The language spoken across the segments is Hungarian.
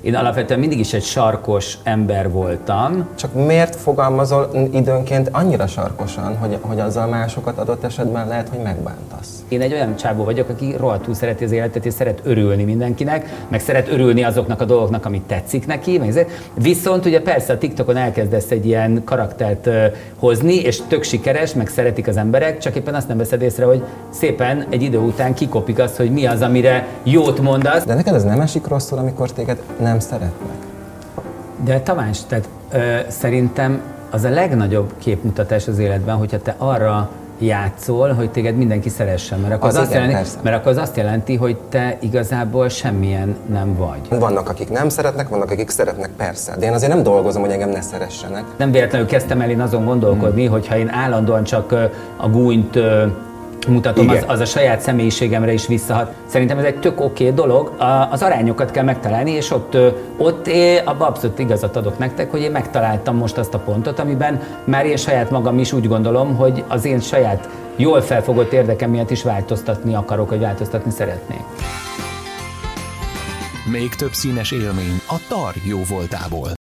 én alapvetően mindig is egy sarkos ember voltam. Csak miért fogalmazol időnként annyira sarkosan, hogy, hogy azzal másokat adott esetben lehet, hogy megbántasz? Én egy olyan csábó vagyok, aki rohadtul szereti az életet, és szeret örülni mindenkinek, meg szeret örülni azoknak a dolgoknak, amit tetszik neki. Meg. Viszont ugye persze a TikTokon elkezdesz egy ilyen karaktert hozni, és tök sikeres, meg szeretik az emberek, csak éppen azt nem veszed észre, hogy szépen egy idő után kikopik az, hogy mi az, amire jót mondasz. De neked ez nem esik rosszul, amikor téged nem szeretnek? De Tamás, tehát ö, szerintem az a legnagyobb képmutatás az életben, hogyha te arra játszol, hogy téged mindenki szeressen, mert akkor az, az, igen, azt, jelenti, persze. mert akkor az azt jelenti, hogy te igazából semmilyen nem vagy. Vannak, akik nem szeretnek, vannak, akik szeretnek, persze. De én azért nem dolgozom, hogy engem ne szeressenek. Nem véletlenül kezdtem el én azon gondolkodni, hmm. hogy ha én állandóan csak a gúnyt mutatom, az, Igen. az a saját személyiségemre is visszahat. Szerintem ez egy tök oké okay dolog, a, az arányokat kell megtalálni, és ott, ott én abban abszolút igazat adok nektek, hogy én megtaláltam most azt a pontot, amiben már én saját magam is úgy gondolom, hogy az én saját jól felfogott érdekem miatt is változtatni akarok, vagy változtatni szeretnék. Még több színes élmény a tar jó voltából.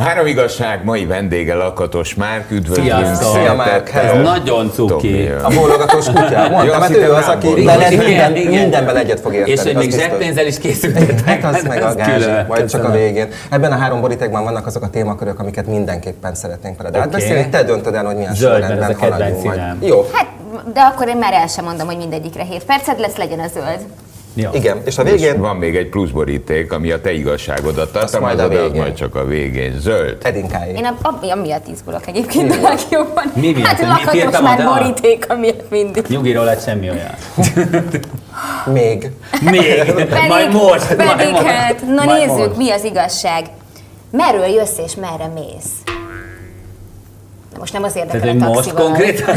A három igazság mai vendége Lakatos Márk, üdvözlünk. Szia, Márk, hello. Nagyon cuki. A bólogatós kutya. Mondtam, hát ő az, aki veled minden, mindenben egyet fog érteni. És hogy még zseppénzzel is készültetek. Hát az meg a Ez külön. majd csak a végén. Ebben a három borítékban vannak azok a témakörök, amiket mindenképpen szeretnénk veled átbeszélni. Te döntöd el, hogy milyen mert sorrendben ez haladjunk. majd. Jó, Hát, de akkor én már el sem mondom, hogy mindegyikre 7 percet lesz, legyen a zöld. Jó. igen. És a És végén van még egy pluszboríték, ami a te igazságodat tartalmaz, majd a de az majd csak a végén. Zöld. Edinkáé. Én a, amiatt izgulok egyébként a legjobban. Mi miatt? Hát lakatos már boríték, amiatt mindig. Nyugi rólad semmi olyan. Még. Még, Pedig, majd most. pedig majd most. hát, na Majd nézzük, most. mi az igazság. Merről jössz és merre mész? De most nem az érdekel Tehát, a most taxival. konkrétan?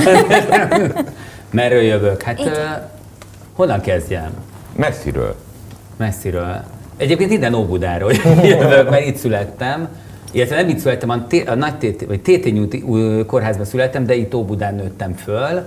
Merről jövök? Hát uh, honnan kezdjem? Messziről. Messziről. Egyébként innen Óbudáról jövök, mert itt születtem. Illetve nem itt születtem, a, té- a nagy tété, vagy Tétényúti új kórházban születtem, de itt Óbudán nőttem föl.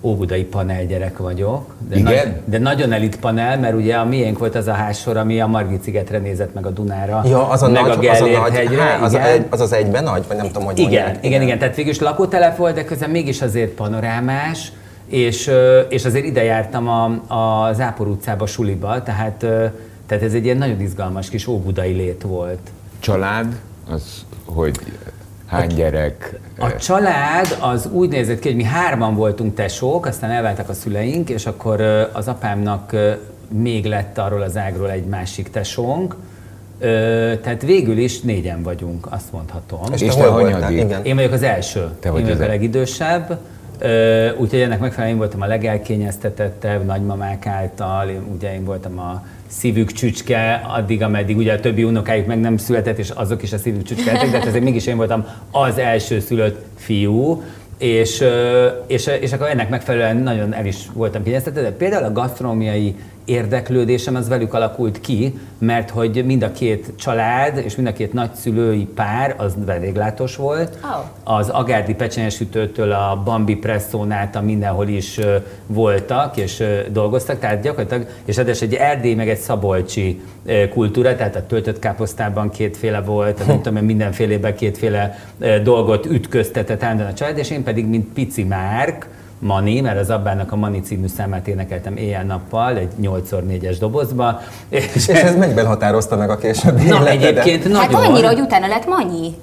Óbudai panel gyerek vagyok. De Igen? Nagy, de nagyon elit panel, mert ugye a miénk volt az a házsor, ami a Margit szigetre nézett meg a Dunára. Ja, az a meg nagy, a az a hegyre. há, az, a igen. egy, az az egyben nagy, vagy nem tudom, hogy Igen, mondják. igen, igen, tehát végül is lakótelep volt, de közben mégis azért panorámás, és, és azért ide jártam a, a Zápor utcába suliba, tehát, tehát ez egy ilyen nagyon izgalmas kis óbudai lét volt. Család, az, hogy hány gyerek? A család az úgy nézett ki, hogy mi hárman voltunk tesók, aztán elváltak a szüleink, és akkor az apámnak még lett arról az ágról egy másik tesónk, Ö, tehát végül is négyen vagyunk, azt mondhatom. És, És te te hol hanyadik? Igen. Én vagyok az első. Te vagy én vagyok az a el- legidősebb. Úgyhogy ennek megfelelően én voltam a legelkényeztetettebb nagymamák által, én, ugye én voltam a szívük csücske, addig, ameddig ugye a többi unokájuk meg nem született, és azok is a szívük csücske lettek, de hát azért mégis én voltam az első szülött fiú, és, és, és akkor ennek megfelelően nagyon el is voltam kényeztetve, de például a gasztronómiai érdeklődésem az velük alakult ki, mert hogy mind a két család és mind a két nagyszülői pár az vendéglátós volt. Ó. Az Agárdi pecsenyesütőtől a Bambi Presszón át a mindenhol is voltak és dolgoztak, tehát gyakorlatilag, és ráadásul egy erdély meg egy szabolcsi kultúra, tehát a töltött káposztában kétféle volt, nem tudom, mindenfélében kétféle dolgot ütköztetett állandóan a család, és én pedig, mint pici Márk, Mani, mert az Abbának a Mani című számát énekeltem éjjel-nappal egy 8x4-es dobozba. És, És ez mennyiben határozta meg a későbbi na, életedet? egyébként Hát nagyon. annyira, hogy utána lett Manyi.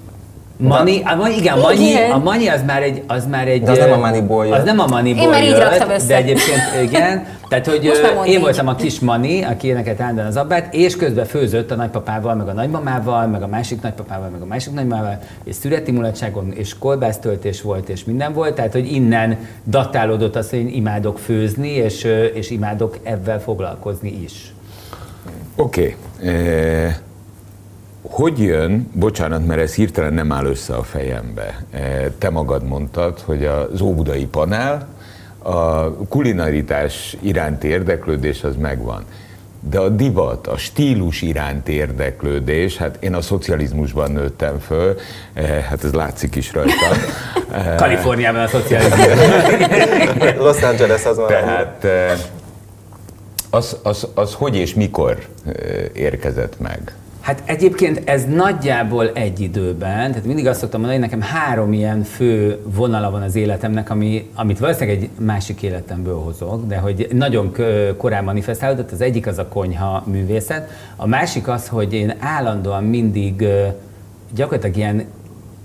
Mani, a, Mani- igen, Mani, Igen. a Mani az már egy, az már egy... De az nem a Maniból jött. Az nem a Maniból Én már így jött, raktam össze. De egyébként igen. Tehát, hogy én így. voltam a kis Mani, aki énekelt állandóan az abbát, és közben főzött a nagypapával, meg a nagymamával, meg a másik nagypapával, meg a másik nagymamával, és szüreti mulatságon, és kolbásztöltés volt, és minden volt. Tehát, hogy innen datálódott az, hogy én imádok főzni, és, és imádok ebben foglalkozni is. Oké. Okay. Hogy jön, bocsánat, mert ez hirtelen nem áll össze a fejembe. Eh, Te magad mondtad, hogy az óbudai panel, a kulinaritás iránti érdeklődés az megvan. De a divat, a stílus iránti érdeklődés, hát én a szocializmusban nőttem föl, eh, hát ez látszik is rajtam. Eh, Kaliforniában a szocializmus. Los Angeles az van. Tehát eh, az, az, az hogy és mikor érkezett meg? Hát egyébként ez nagyjából egy időben, tehát mindig azt szoktam mondani, hogy nekem három ilyen fő vonala van az életemnek, ami, amit valószínűleg egy másik életemből hozok, de hogy nagyon korán manifestálódott. Az egyik az a konyha művészet, a másik az, hogy én állandóan mindig gyakorlatilag ilyen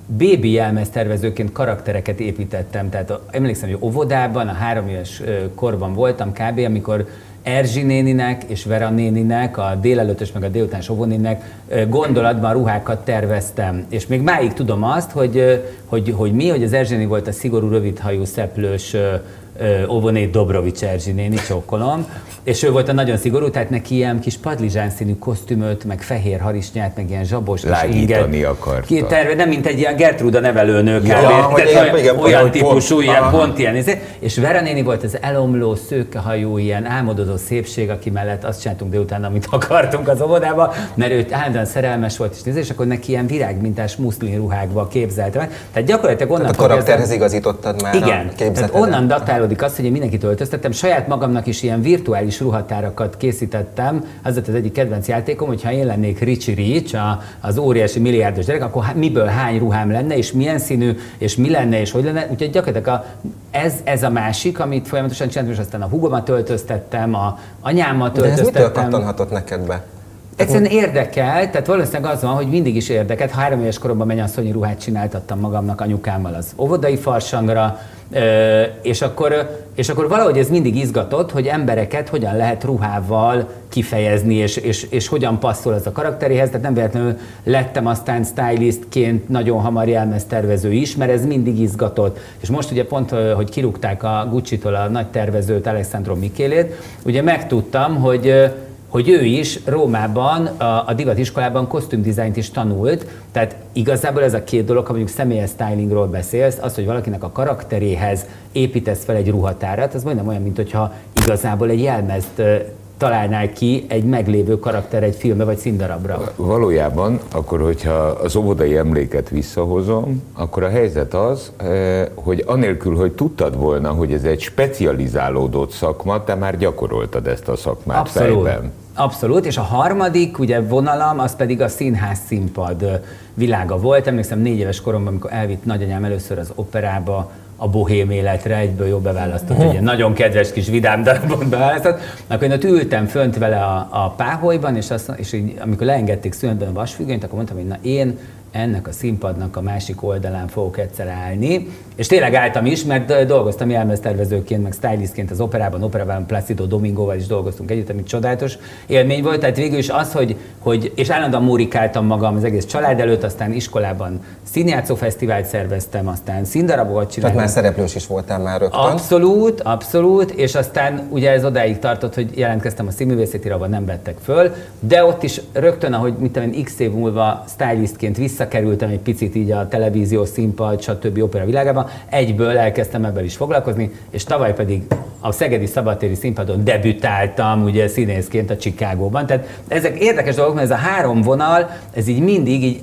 bébi jelmeztervezőként karaktereket építettem. Tehát emlékszem, hogy óvodában, a három éves korban voltam kb., amikor Erzsi néninek és Vera néninek, a délelőtös meg a délutáns óvónéninek ö, gondolatban ruhákat terveztem. És még máig tudom azt, hogy, hogy, hogy mi, hogy az Erzsi volt a szigorú, rövidhajú, szeplős óvóné Dobrovics Erzsi néni, csókolom, és ő volt a nagyon szigorú, tehát neki ilyen kis padlizsán színű kosztümöt, meg fehér harisnyát, meg ilyen zsabos Lágyítani inget. akarta. Ki terve, nem mint egy ilyen Gertruda nevelőnő, kb. Ja, hogy ilyen- olyan, igen, olyan típusú, pont- ilyen aha. pont ilyen. izé. És Vera néni volt az elomló, szőkehajú, ilyen álmodozó szépség, aki mellett azt csináltunk délután, amit akartunk az óvodába, mert ő állandóan szerelmes volt, és, nézze, és akkor neki ilyen virágmintás muszlin ruhákba képzelte meg. Tehát gyakorlatilag onnan Tehát a karakterhez igazítottad már igen, a tehát onnan datálódik az, hogy én mindenkit öltöztettem, saját magamnak is ilyen virtuális ruhatárakat készítettem, az volt az egyik kedvenc játékom, hogyha én lennék Richie Rich, a, az óriási milliárdos gyerek, akkor há- miből hány ruhám lenne, és milyen színű, és mi lenne, és hogy lenne. Úgyhogy gyakorlatilag a, ez, ez a másik, amit folyamatosan csináltam, és aztán a húgomat öltöztettem, a anyámat De ez mitől öltöztettem. kattanhatott neked be? Egyszerűen érdekel, tehát valószínűleg az van, hogy mindig is érdekelt. Három éves koromban mennyasszonyi ruhát csináltattam magamnak anyukámmal az óvodai farsangra, és akkor, és akkor valahogy ez mindig izgatott, hogy embereket hogyan lehet ruhával kifejezni, és, és, és hogyan passzol az a karakteréhez. Tehát nem véletlenül lettem aztán stylistként nagyon hamar jelmeztervező is, mert ez mindig izgatott. És most ugye pont, hogy kirúgták a Gucci-tól a nagy tervezőt, Alessandro Michélét, ugye megtudtam, hogy hogy ő is Rómában, a, a divatiskolában kosztümdizájnt is tanult, tehát igazából ez a két dolog, ha mondjuk személyes stylingról beszélsz, az, hogy valakinek a karakteréhez építesz fel egy ruhatárat, az majdnem olyan, mint hogyha igazából egy jelmezt találnál ki egy meglévő karakter egy filmbe vagy színdarabra. Valójában, akkor, hogyha az óvodai emléket visszahozom, akkor a helyzet az, eh, hogy anélkül, hogy tudtad volna, hogy ez egy specializálódott szakma, te már gyakoroltad ezt a szakmát Abszolút. fejben. Abszolút, és a harmadik ugye vonalam, az pedig a színház színpad ö, világa volt. Emlékszem négy éves koromban, amikor elvitt nagyanyám először az operába, a bohém életre, egyből jobb beválasztott, egy ilyen nagyon kedves kis vidám darabot beválasztott, akkor én ott ültem fönt vele a, a páholyban, és, azt, és így, amikor leengedték szünetben a vasfüggönyt, akkor mondtam, hogy na én ennek a színpadnak a másik oldalán fogok egyszer állni, és tényleg álltam is, mert dolgoztam jelmeztervezőként, meg stylistként az operában, operában Placido Domingoval is dolgoztunk együtt, ami csodálatos élmény volt, tehát végül is az, hogy, hogy és állandóan murikáltam magam az egész család előtt, aztán iskolában színjátszó fesztivált szerveztem, aztán színdarabokat Tehát csináltam. már szereplős is voltál már rögtön. Abszolút, abszolút, és aztán ugye ez odáig tartott, hogy jelentkeztem a színművészeti rabban, nem vettek föl, de ott is rögtön, ahogy mit tudom én, x év múlva stylistként visszakerültem egy picit így a televízió, színpad, stb. opera világába, egyből elkezdtem ebben is foglalkozni, és tavaly pedig a Szegedi Szabadtéri színpadon debütáltam ugye színészként a Chicagóban. Tehát ezek érdekes dolgok, mert ez a három vonal, ez így mindig így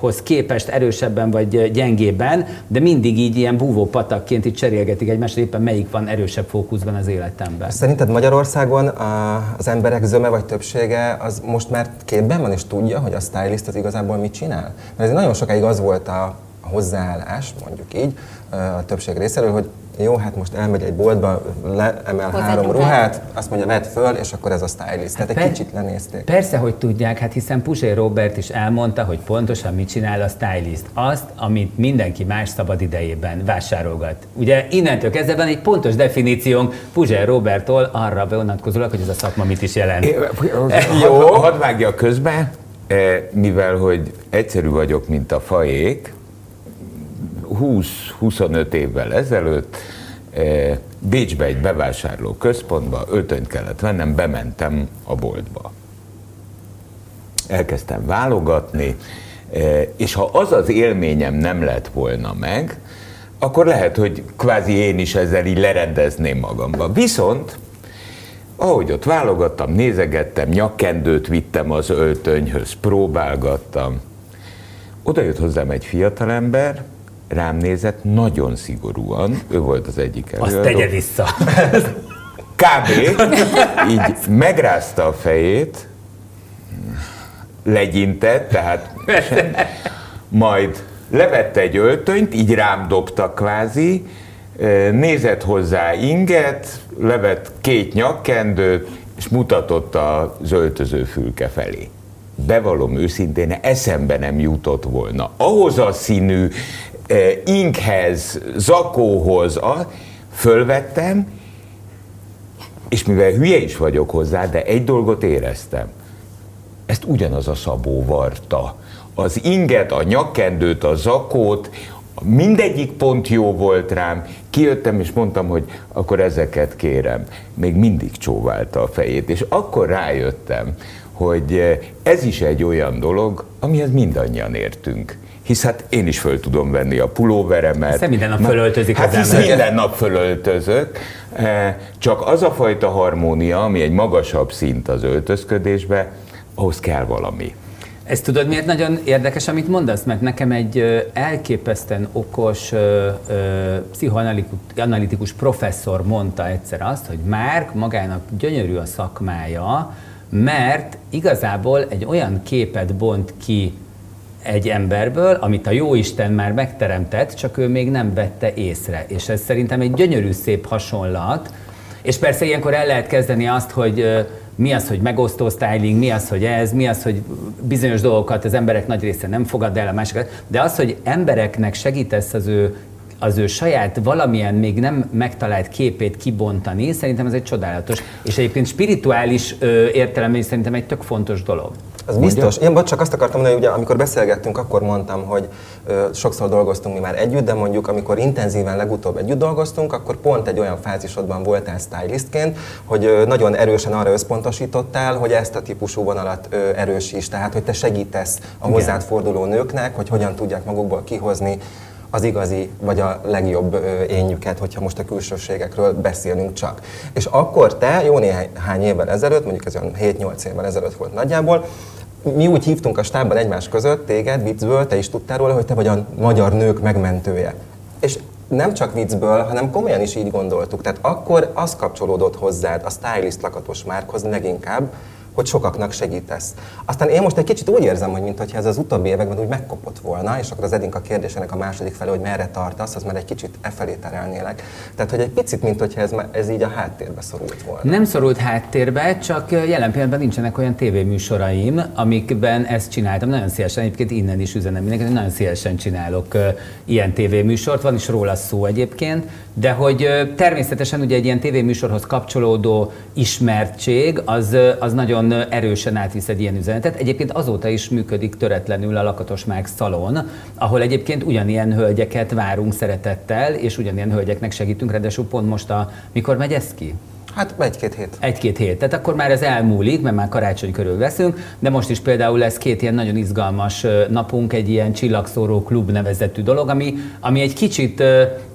egymáshoz képest erősebben vagy gyengébben, de mindig így ilyen búvó patakként így cserélgetik egymást, éppen melyik van erősebb fókuszban az életemben. Szerinted Magyarországon a, az emberek zöme vagy többsége az most már képben van és tudja, hogy a stylist az igazából mit csinál? Mert ez nagyon sokáig az volt a hozzáállás, mondjuk így, a többség részéről, hogy jó, hát most elmegy egy boltba, leemel Hozzá három egy ruhát, azt mondja, vedd föl, és akkor ez a stylist. Tehát egy per- kicsit lenézték. Persze, hogy tudják, hát hiszen Puzsé Robert is elmondta, hogy pontosan mit csinál a stylist. Azt, amit mindenki más szabad idejében vásárolgat. Ugye innentől kezdve van egy pontos definíciónk Puzsé Robertól arra vonatkozólag, hogy ez a szakma mit is jelent. Jó. Hadd, vágja közbe, eh, mivel hogy egyszerű vagyok, mint a faék, 20-25 évvel ezelőtt eh, Bécsbe egy bevásárló központba öltönyt kellett vennem, bementem a boltba. Elkezdtem válogatni, eh, és ha az az élményem nem lett volna meg, akkor lehet, hogy kvázi én is ezzel így lerendezném magamba. Viszont ahogy ott válogattam, nézegettem, nyakkendőt vittem az öltönyhöz, próbálgattam. Oda jött hozzám egy fiatalember, rám nézett nagyon szigorúan, ő volt az egyik Azt előadó. tegye vissza. kb. így megrázta a fejét, legyintett, tehát majd levette egy öltönyt, így rám dobta kvázi, nézett hozzá inget, levett két nyakkendőt, és mutatott az öltöző fülke felé. Bevallom őszintén, eszembe nem jutott volna. Ahhoz a színű inkhez, zakóhoz, a, fölvettem, és mivel hülye is vagyok hozzá, de egy dolgot éreztem. Ezt ugyanaz a Szabó varta. Az inget, a nyakkendőt, a zakót, mindegyik pont jó volt rám, kijöttem és mondtam, hogy akkor ezeket kérem. Még mindig csóválta a fejét, és akkor rájöttem, hogy ez is egy olyan dolog, amihez mindannyian értünk hisz hát én is föl tudom venni a pulóveremet. Hiszen minden nap fölöltözik hát az ember. minden nap fölöltözök, eh, csak az a fajta harmónia, ami egy magasabb szint az öltözködésbe, ahhoz kell valami. Ezt tudod, miért nagyon érdekes, amit mondasz? Mert nekem egy elképesztően okos pszichoanalitikus professzor mondta egyszer azt, hogy Márk magának gyönyörű a szakmája, mert igazából egy olyan képet bont ki egy emberből, amit a Jóisten már megteremtett, csak ő még nem vette észre. És ez szerintem egy gyönyörű szép hasonlat, és persze ilyenkor el lehet kezdeni azt, hogy mi az, hogy megosztó styling, mi az, hogy ez, mi az, hogy bizonyos dolgokat az emberek nagy része nem fogad el, a másikat, de az, hogy embereknek segítesz az ő az ő saját valamilyen még nem megtalált képét kibontani, szerintem ez egy csodálatos, és egyébként spirituális értelemben is szerintem egy tök fontos dolog. Az biztos. Én vagy csak azt akartam mondani, hogy ugye, amikor beszélgettünk, akkor mondtam, hogy ö, sokszor dolgoztunk mi már együtt, de mondjuk amikor intenzíven legutóbb együtt dolgoztunk, akkor pont egy olyan fázisodban voltál stylistként, hogy ö, nagyon erősen arra összpontosítottál, hogy ezt a típusú vonalat ö, erősíts, tehát hogy te segítesz a hozzád forduló nőknek, hogy hogyan tudják magukból kihozni az igazi, vagy a legjobb énjüket, hogyha most a külsőségekről beszélünk csak. És akkor te jó néhány évvel ezelőtt, mondjuk ez olyan 7-8 évvel ezelőtt volt nagyjából, mi úgy hívtunk a stábban egymás között, téged viccből, te is tudtál róla, hogy te vagy a magyar nők megmentője. És nem csak viccből, hanem komolyan is így gondoltuk. Tehát akkor az kapcsolódott hozzád, a stylist lakatos márkhoz leginkább, hogy sokaknak segítesz. Aztán én most egy kicsit úgy érzem, hogy mintha ez az utóbbi években úgy megkopott volna, és akkor az Edinka kérdésének a második fele, hogy merre tartasz, az már egy kicsit e felé terelnélek. Tehát, hogy egy picit, mint hogyha ez, ez így a háttérbe szorult volna. Nem szorult háttérbe, csak jelen pillanatban nincsenek olyan tévéműsoraim, amikben ezt csináltam. Nagyon szívesen, egyébként innen is üzenem mindenkinek, nagyon szívesen csinálok ilyen tévéműsort, van is róla szó egyébként, de hogy természetesen ugye egy ilyen tévéműsorhoz kapcsolódó ismertség, az, az nagyon erősen átvisz egy ilyen üzenetet. Egyébként azóta is működik töretlenül a Lakatos Márk szalon, ahol egyébként ugyanilyen hölgyeket várunk szeretettel, és ugyanilyen hölgyeknek segítünk, ráadásul pont most a, mikor megy ez ki? Hát egy-két hét. Egy-két hét. Tehát akkor már ez elmúlik, mert már karácsony körül veszünk, de most is például lesz két ilyen nagyon izgalmas napunk, egy ilyen csillagszóró klub nevezetű dolog, ami, ami egy kicsit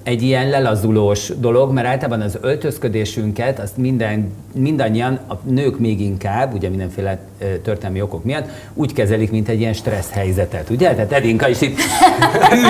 egy ilyen lelazulós dolog, mert általában az öltözködésünket, azt minden, mindannyian, a nők még inkább, ugye mindenféle történelmi okok miatt, úgy kezelik, mint egy ilyen stressz helyzetet, ugye? Tehát Edinka is itt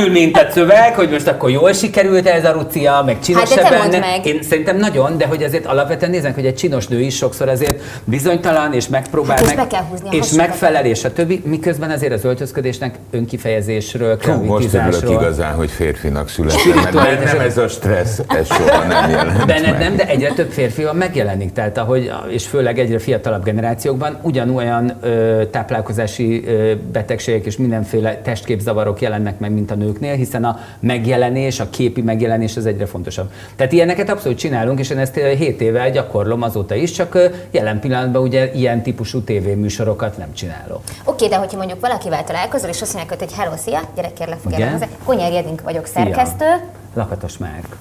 ül, mint a szöveg, hogy most akkor jól sikerült ez a rucia, meg csinos hát benne. Meg. Én szerintem nagyon, de hogy azért alapvetően néznek, hogy egy csinos nő is sokszor azért bizonytalan, és megpróbál hát meg, be kell húzni és megfelel, és a többi, miközben azért az öltözködésnek önkifejezésről, Hú, most örülök igazán, hogy férfinak születtem, mert nem ez a stressz, ez soha nem jelent Benned meg. nem, de egyre több férfi megjelenik, tehát ahogy, és főleg egyre fiatalabb generációkban ugyanolyan ö, táplálkozási ö, betegségek és mindenféle testképzavarok jelennek meg, mint a nőknél, hiszen a megjelenés, a képi megjelenés az egyre fontosabb. Tehát ilyeneket abszolút csinálunk, és én ezt 7 éve gyakorlom azóta is, csak jelen pillanatban ugye ilyen típusú tévéműsorokat nem csinálok. Oké, de hogyha mondjuk valakivel találkozol, és azt mondják, hogy hello, szia, gyere kérlek, fogjál Konyár Jedink vagyok, szerkesztő. Szia. Lakatos Márk.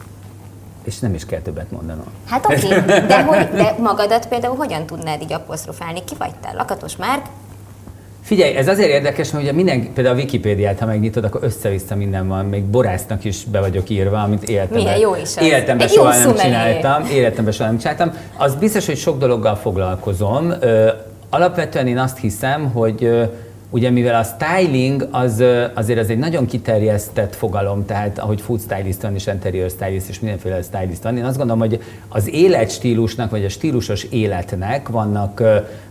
És nem is kell többet mondanom. Hát oké, okay, de, hogy, de magadat például hogyan tudnád így apostrofálni? Ki vagy te? Lakatos Márk? Figyelj, ez azért érdekes, mert ugye minden, például a Wikipédiát, ha megnyitod, akkor össze-vissza minden van, még borásznak is be vagyok írva, amit életemben, Milyen jó is az. életemben soha nem csináltam. Életemben soha nem csináltam. Az biztos, hogy sok dologgal foglalkozom. Alapvetően én azt hiszem, hogy ugye mivel a styling az azért az egy nagyon kiterjesztett fogalom, tehát ahogy food stylist van és interior stylist és mindenféle stylist van, én azt gondolom, hogy az életstílusnak vagy a stílusos életnek vannak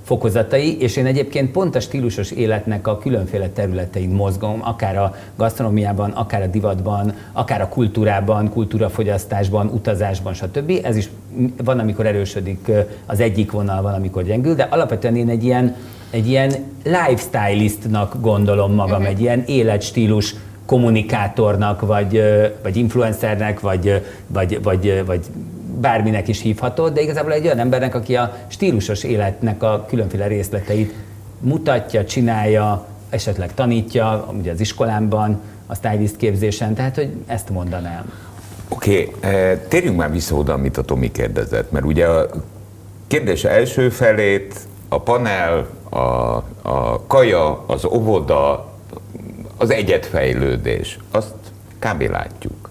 fokozatai, és én egyébként pont a stílusos életnek a különféle területein mozgom, akár a gasztronómiában, akár a divatban, akár a kultúrában, kultúrafogyasztásban, utazásban, stb. Ez is van, amikor erősödik az egyik vonal, van, amikor gyengül, de alapvetően én egy ilyen, egy ilyen lifestylistnak gondolom magam, egy ilyen életstílus kommunikátornak, vagy, vagy influencernek, vagy, vagy, vagy, vagy bárminek is hívhatod, de igazából egy olyan embernek, aki a stílusos életnek a különféle részleteit mutatja, csinálja, esetleg tanítja, ugye az iskolámban, a stylist képzésen, tehát hogy ezt mondanám. Oké, okay, térjünk már vissza oda, amit a Tomi kérdezett, mert ugye a kérdés első felét a panel, a, a kaja, az óvoda, az egyetfejlődés, azt kb. látjuk.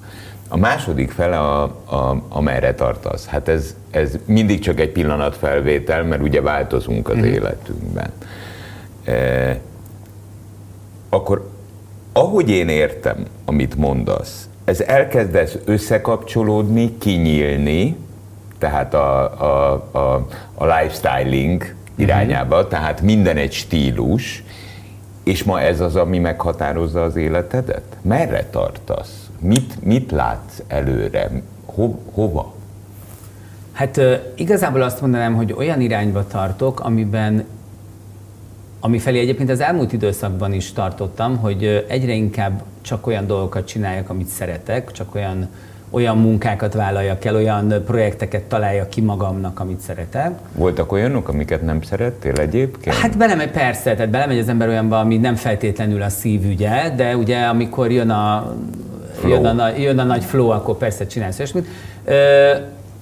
A második fele, a, a, amerre tartasz, hát ez, ez mindig csak egy pillanatfelvétel, mert ugye változunk az életünkben. E, akkor ahogy én értem, amit mondasz, ez elkezdesz összekapcsolódni, kinyílni, tehát a, a, a, a lifestyling irányába, tehát minden egy stílus, és ma ez az, ami meghatározza az életedet? Merre tartasz? Mit, mit látsz előre? Ho, hova? Hát igazából azt mondanám, hogy olyan irányba tartok, amiben ami felé egyébként az elmúlt időszakban is tartottam, hogy egyre inkább csak olyan dolgokat csináljak, amit szeretek, csak olyan, olyan munkákat vállaljak el, olyan projekteket találjak ki magamnak, amit szeretek. Voltak olyanok, amiket nem szerettél egyébként? Hát belemegy, persze, tehát belemegy az ember olyanba, ami nem feltétlenül a szívügye, de ugye amikor jön a, jön a, jön a nagy flow, akkor persze csinálsz olyasmit.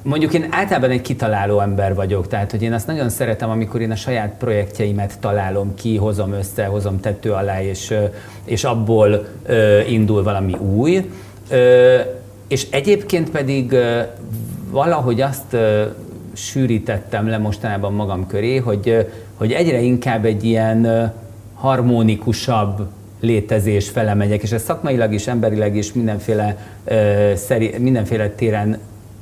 Mondjuk én általában egy kitaláló ember vagyok, tehát hogy én azt nagyon szeretem, amikor én a saját projektjeimet találom ki, hozom össze, hozom tető alá, és, és abból ö, indul valami új. Ö, és egyébként pedig valahogy azt sűrítettem le mostanában magam köré, hogy, hogy egyre inkább egy ilyen harmonikusabb létezés fele és ez szakmailag is, emberileg is mindenféle, szeri, mindenféle téren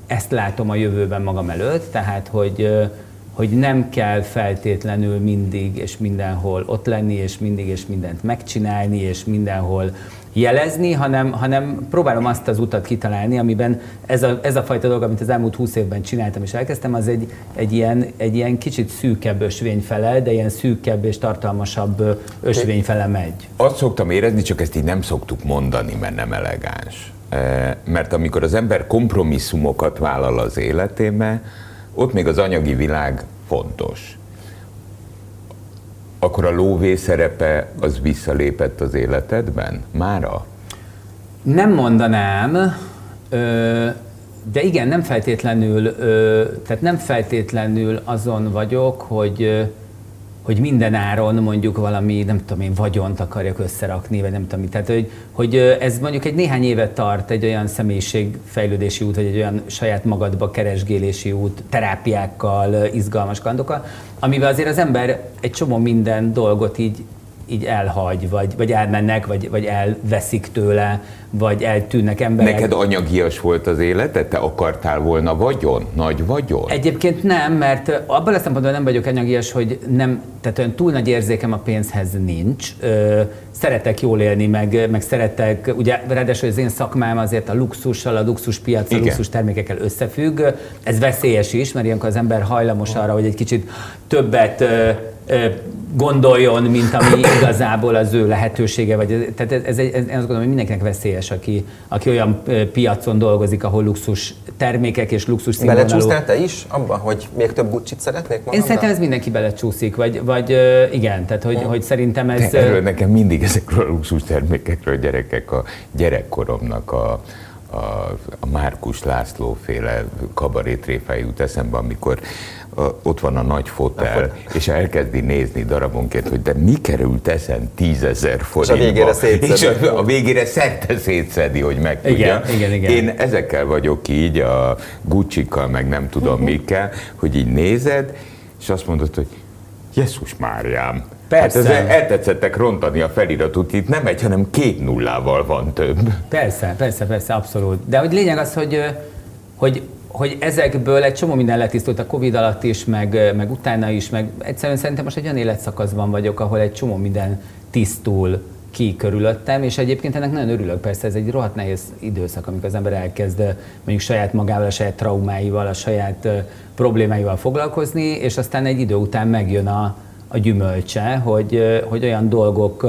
ezt látom a jövőben magam előtt, tehát hogy, hogy nem kell feltétlenül mindig és mindenhol ott lenni, és mindig és mindent megcsinálni, és mindenhol jelezni, hanem, hanem próbálom azt az utat kitalálni, amiben ez a, ez a fajta dolog, amit az elmúlt húsz évben csináltam és elkezdtem, az egy, egy, ilyen, egy ilyen kicsit szűkebb ösvény fele, de ilyen szűkebb és tartalmasabb ö, ösvény fele megy. Azt szoktam érezni, csak ezt így nem szoktuk mondani, mert nem elegáns. Eh, Mert amikor az ember kompromisszumokat vállal az életébe, ott még az anyagi világ fontos. Akkor a lóvé szerepe az visszalépett az életedben? Mára? Nem mondanám, de igen, nem feltétlenül, tehát nem feltétlenül azon vagyok, hogy, hogy minden áron mondjuk valami, nem tudom én, vagyont akarjak összerakni, vagy nem tudom mit. Tehát, hogy, hogy ez mondjuk egy néhány évet tart, egy olyan személyiségfejlődési út, vagy egy olyan saját magadba keresgélési út, terápiákkal, izgalmas kandokkal, amivel azért az ember egy csomó minden dolgot így így elhagy, vagy, vagy elmennek, vagy, vagy elveszik tőle, vagy eltűnnek emberek. Neked anyagias volt az életed? Te akartál volna vagyon? Nagy vagyon? Egyébként nem, mert abban a szempontból nem vagyok anyagias, hogy nem, tehát olyan túl nagy érzékem a pénzhez nincs. Ö, szeretek jól élni, meg, meg szeretek, ugye ráadásul az én szakmám azért a luxussal, a luxuspiac, a luxus termékekkel összefügg. Ez veszélyes is, mert ilyenkor az ember hajlamos arra, hogy egy kicsit többet ö, gondoljon, mint ami igazából az ő lehetősége, vagy tehát ez, ez, ez, én azt gondolom, hogy mindenkinek veszélyes, aki, aki olyan piacon dolgozik, ahol luxus termékek és luxus színvonalú Belecsúsztál te is abba, hogy még több Gucci-t szeretnék én magamnak? szerintem ez mindenki belecsúszik, vagy, vagy igen, tehát hogy, hogy szerintem ez... Ö, erről nekem mindig ezekről a luxus termékekről gyerekek a gyerekkoromnak a, a, a Márkus László féle kabarétréfáj jut eszembe, amikor a, ott van a nagy fotel, és elkezdi nézni darabonként, hogy de mi került ezen tízezer forintba. végére szétszedi. És a, a végére szerte szétszedi, hogy megtudja. Igen, igen, igen. Én ezekkel vagyok így, a gucci meg nem tudom mikkel, hogy így nézed, és azt mondod, hogy Jézus Máriám. Persze. Hát ezzel eltetszettek rontani a feliratot, itt nem egy, hanem két nullával van több. Persze, persze, persze, abszolút. De hogy lényeg az, hogy, hogy, hogy ezekből egy csomó minden letisztult a Covid alatt is, meg, meg utána is, meg egyszerűen szerintem most egy olyan életszakaszban vagyok, ahol egy csomó minden tisztul ki körülöttem, és egyébként ennek nagyon örülök, persze ez egy rohadt nehéz időszak, amikor az ember elkezd mondjuk saját magával, a saját traumáival, a saját problémáival foglalkozni, és aztán egy idő után megjön a, a gyümölcse, hogy, hogy olyan dolgok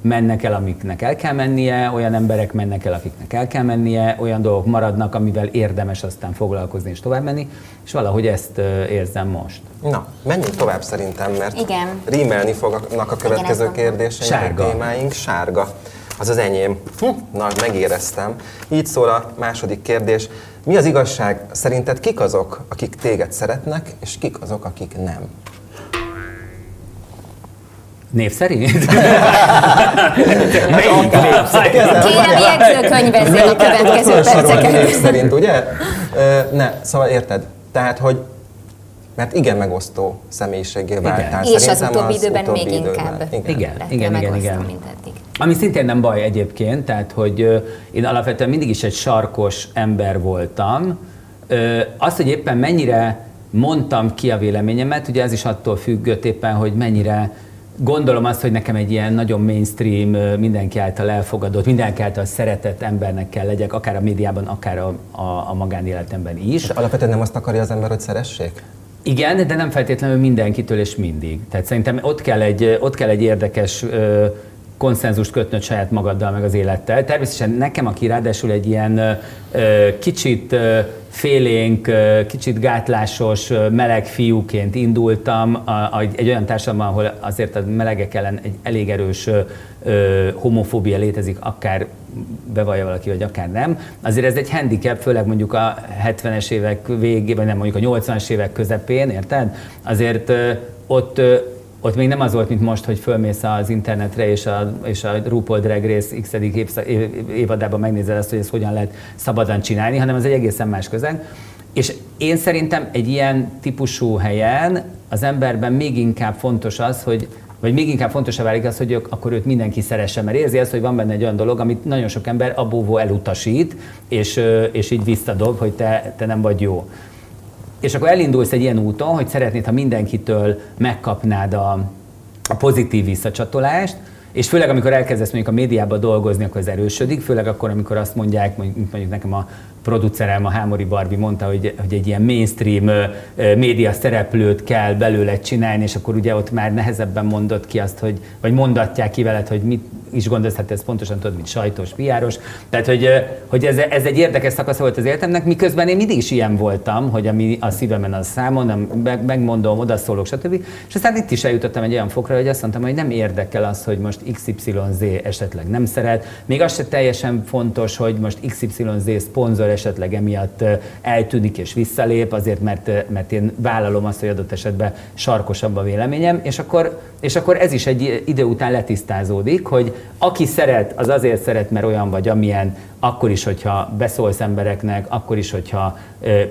mennek el, amiknek el kell mennie, olyan emberek mennek el, akiknek el kell mennie, olyan dolgok maradnak, amivel érdemes aztán foglalkozni és tovább menni, és valahogy ezt érzem most. Na, menjünk tovább szerintem, mert Igen. rímelni fognak a következő kérdéseink, Sárga. a témáink. Sárga. Az az enyém. Hm, na, megéreztem. Így szól a második kérdés. Mi az igazság? Szerinted kik azok, akik téged szeretnek, és kik azok, akik nem? Név szerint? Kérem, jegyzőkönyvezzél a következő Felsorolni név perceket. szerint, ugye? Ne, szóval érted? Tehát, hogy mert igen megosztó személyiségé váltál. És az utóbbi időben utóbbi még időben. inkább. Igen, igen, igen, igen. mint eddig. Ami szintén nem baj egyébként, tehát hogy én alapvetően mindig is egy sarkos ember voltam. Azt, hogy éppen mennyire mondtam ki a véleményemet, ugye ez is attól függött éppen, hogy mennyire gondolom azt, hogy nekem egy ilyen nagyon mainstream, mindenki által elfogadott, mindenki által szeretett embernek kell legyek, akár a médiában, akár a, a, a magánéletemben is. De alapvetően nem azt akarja az ember, hogy szeressék? Igen, de nem feltétlenül mindenkitől és mindig. Tehát szerintem ott kell egy, ott kell egy érdekes konszenzust kötnöd saját magaddal, meg az élettel. Természetesen nekem, aki ráadásul egy ilyen kicsit félénk, kicsit gátlásos, meleg fiúként indultam egy olyan társadalomban, ahol azért a melegek ellen egy elég erős homofóbia létezik, akár bevallja valaki, vagy akár nem. Azért ez egy handicap, főleg mondjuk a 70-es évek vagy nem mondjuk a 80-as évek közepén, érted? Azért ott ott még nem az volt, mint most, hogy fölmész az internetre, és a, és a RuPaul Drag Race x év- évadában megnézed azt, hogy ezt hogyan lehet szabadon csinálni, hanem ez egy egészen más közeg. És én szerintem egy ilyen típusú helyen az emberben még inkább fontos az, hogy vagy még inkább fontos válik az, hogy ők, akkor őt mindenki szeresse, mert érzi azt, hogy van benne egy olyan dolog, amit nagyon sok ember abóvó elutasít, és, és így visszadob, hogy te, te nem vagy jó. És akkor elindulsz egy ilyen úton, hogy szeretnéd, ha mindenkitől megkapnád a, a pozitív visszacsatolást, és főleg, amikor elkezdesz mondjuk a médiában dolgozni, akkor ez erősödik, főleg akkor, amikor azt mondják, mondjuk, mondjuk nekem a producerem, a Hámori Barbie mondta, hogy, hogy egy ilyen mainstream média szereplőt kell belőle csinálni, és akkor ugye ott már nehezebben mondott ki azt, hogy, vagy mondatják ki veled, hogy mit is gondolsz, hát ez pontosan tudod, mint sajtos, piáros. Tehát, hogy, hogy ez, ez egy érdekes szakasz volt az életemnek, miközben én mindig is ilyen voltam, hogy ami a szívemen az számon, meg, megmondom, odaszólok, stb. És aztán itt is eljutottam egy olyan fokra, hogy azt mondtam, hogy nem érdekel az, hogy most XYZ esetleg nem szeret. Még az se teljesen fontos, hogy most XYZ szponzor esetleg emiatt eltűnik és visszalép, azért mert, mert én vállalom azt, hogy adott esetben sarkosabb a véleményem, és akkor, és akkor ez is egy idő után letisztázódik, hogy aki szeret, az azért szeret, mert olyan vagy, amilyen, akkor is, hogyha beszólsz embereknek, akkor is, hogyha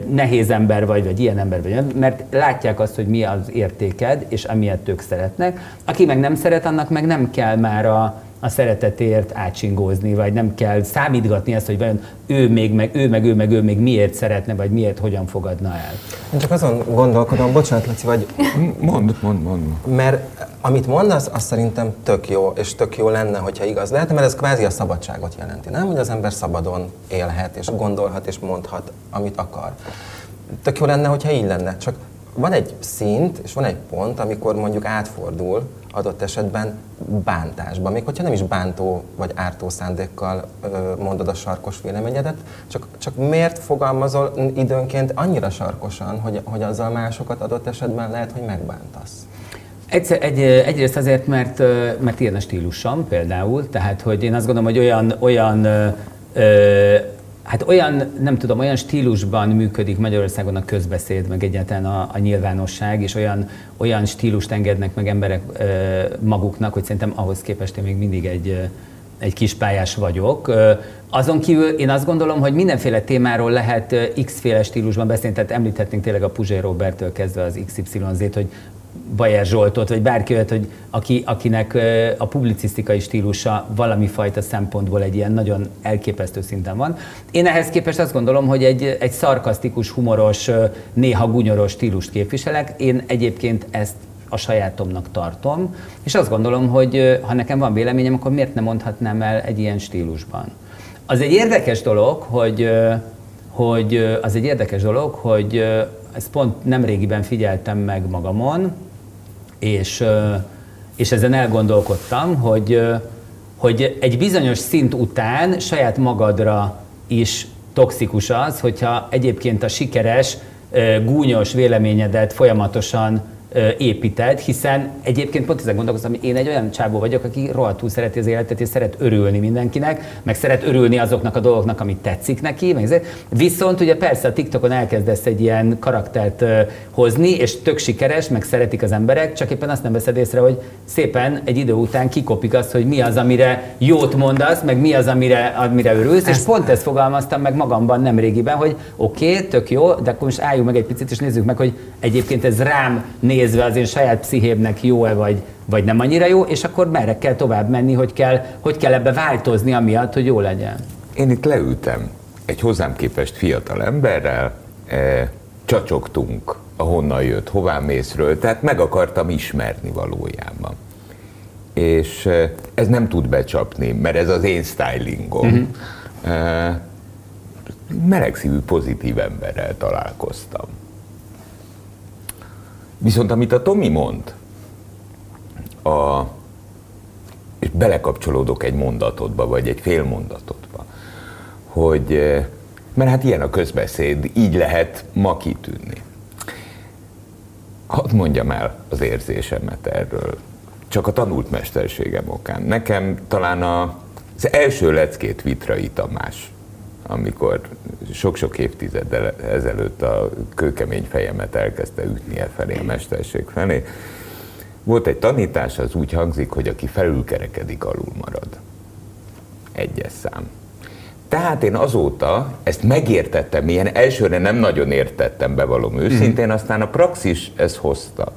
nehéz ember vagy, vagy ilyen ember vagy, mert látják azt, hogy mi az értéked, és amilyet ők szeretnek. Aki meg nem szeret, annak meg nem kell már a, a szeretetért átsingózni, vagy nem kell számítgatni ezt, hogy vajon ő még, meg ő, meg ő, meg ő még miért szeretne, vagy miért, hogyan fogadna el. Én csak azon gondolkodom, bocsánat, Laci, vagy Mond, mond, mond. Mert amit mondasz, az szerintem tök jó, és tök jó lenne, hogyha igaz lehet, mert ez kvázi a szabadságot jelenti, nem? Hogy az ember szabadon élhet, és gondolhat, és mondhat, amit akar. Tök jó lenne, hogyha így lenne, csak van egy szint, és van egy pont, amikor mondjuk átfordul adott esetben bántásba, még hogyha nem is bántó vagy ártó szándékkal mondod a sarkos véleményedet, csak, csak miért fogalmazol időnként annyira sarkosan, hogy, hogy azzal másokat adott esetben lehet, hogy megbántasz? Egyszer, egy, egyrészt azért, mert, mert ilyen a stílusom például, tehát hogy én azt gondolom, hogy olyan, olyan ö, Hát olyan, nem tudom, olyan stílusban működik Magyarországon a közbeszéd, meg egyáltalán a, a nyilvánosság, és olyan, olyan stílust engednek meg emberek ö, maguknak, hogy szerintem ahhoz képest én még mindig egy, egy kispályás vagyok. Ö, Azon kívül én azt gondolom, hogy mindenféle témáról lehet X-féle stílusban beszélni, tehát említhetnénk tényleg a Puzsé Robertől kezdve az XYZ-t, hogy Bajer Zsoltot, vagy bárki olyat, hogy aki, akinek a publicisztikai stílusa valami fajta szempontból egy ilyen nagyon elképesztő szinten van. Én ehhez képest azt gondolom, hogy egy, egy szarkasztikus, humoros, néha gunyoros stílust képviselek. Én egyébként ezt a sajátomnak tartom, és azt gondolom, hogy ha nekem van véleményem, akkor miért nem mondhatnám el egy ilyen stílusban. Az egy érdekes dolog, hogy, hogy az egy érdekes dolog, hogy ezt pont nemrégiben figyeltem meg magamon, és, és ezen elgondolkodtam, hogy, hogy egy bizonyos szint után saját magadra is toxikus az, hogyha egyébként a sikeres, gúnyos véleményedet folyamatosan ö, építed, hiszen egyébként pont ezen gondolkoztam, hogy én egy olyan csábó vagyok, aki rohadtul szereti az életet, és szeret örülni mindenkinek, meg szeret örülni azoknak a dolgoknak, amit tetszik neki. Meg. Viszont ugye persze a TikTokon elkezdesz egy ilyen karaktert hozni, és tök sikeres, meg szeretik az emberek, csak éppen azt nem veszed észre, hogy szépen egy idő után kikopik az, hogy mi az, amire jót mondasz, meg mi az, amire, amire örülsz, és pont ezt fogalmaztam meg magamban nem régiben, hogy oké, okay, tök jó, de akkor most álljunk meg egy picit, és nézzük meg, hogy egyébként ez rám nézve az én saját pszichémnek jó-e, vagy, vagy nem annyira jó, és akkor merre kell tovább menni, hogy kell, hogy kell ebbe változni amiatt, hogy jó legyen. Én itt leültem egy hozzám képest fiatal emberrel, e, csacsogtunk a honnan jött, hová mészről, tehát meg akartam ismerni valójában. És e, ez nem tud becsapni, mert ez az én stylingom. Uh-huh. E, melegszívű, pozitív emberrel találkoztam. Viszont amit a Tomi mond, a, és belekapcsolódok egy mondatodba, vagy egy fél mondatodba, hogy, eh, mert hát ilyen a közbeszéd, így lehet ma kitűnni. Hadd mondjam el az érzésemet erről, csak a tanult mesterségem okán. Nekem talán a, az első leckét Vitrai Tamás, amikor sok-sok évtizeddel ezelőtt a kőkemény fejemet elkezdte ütni e felé a mesterség felé, volt egy tanítás, az úgy hangzik, hogy aki felülkerekedik, alul marad. Egyes szám. Tehát én azóta ezt megértettem, ilyen elsőre nem nagyon értettem, bevallom őszintén, aztán a praxis ezt hozta.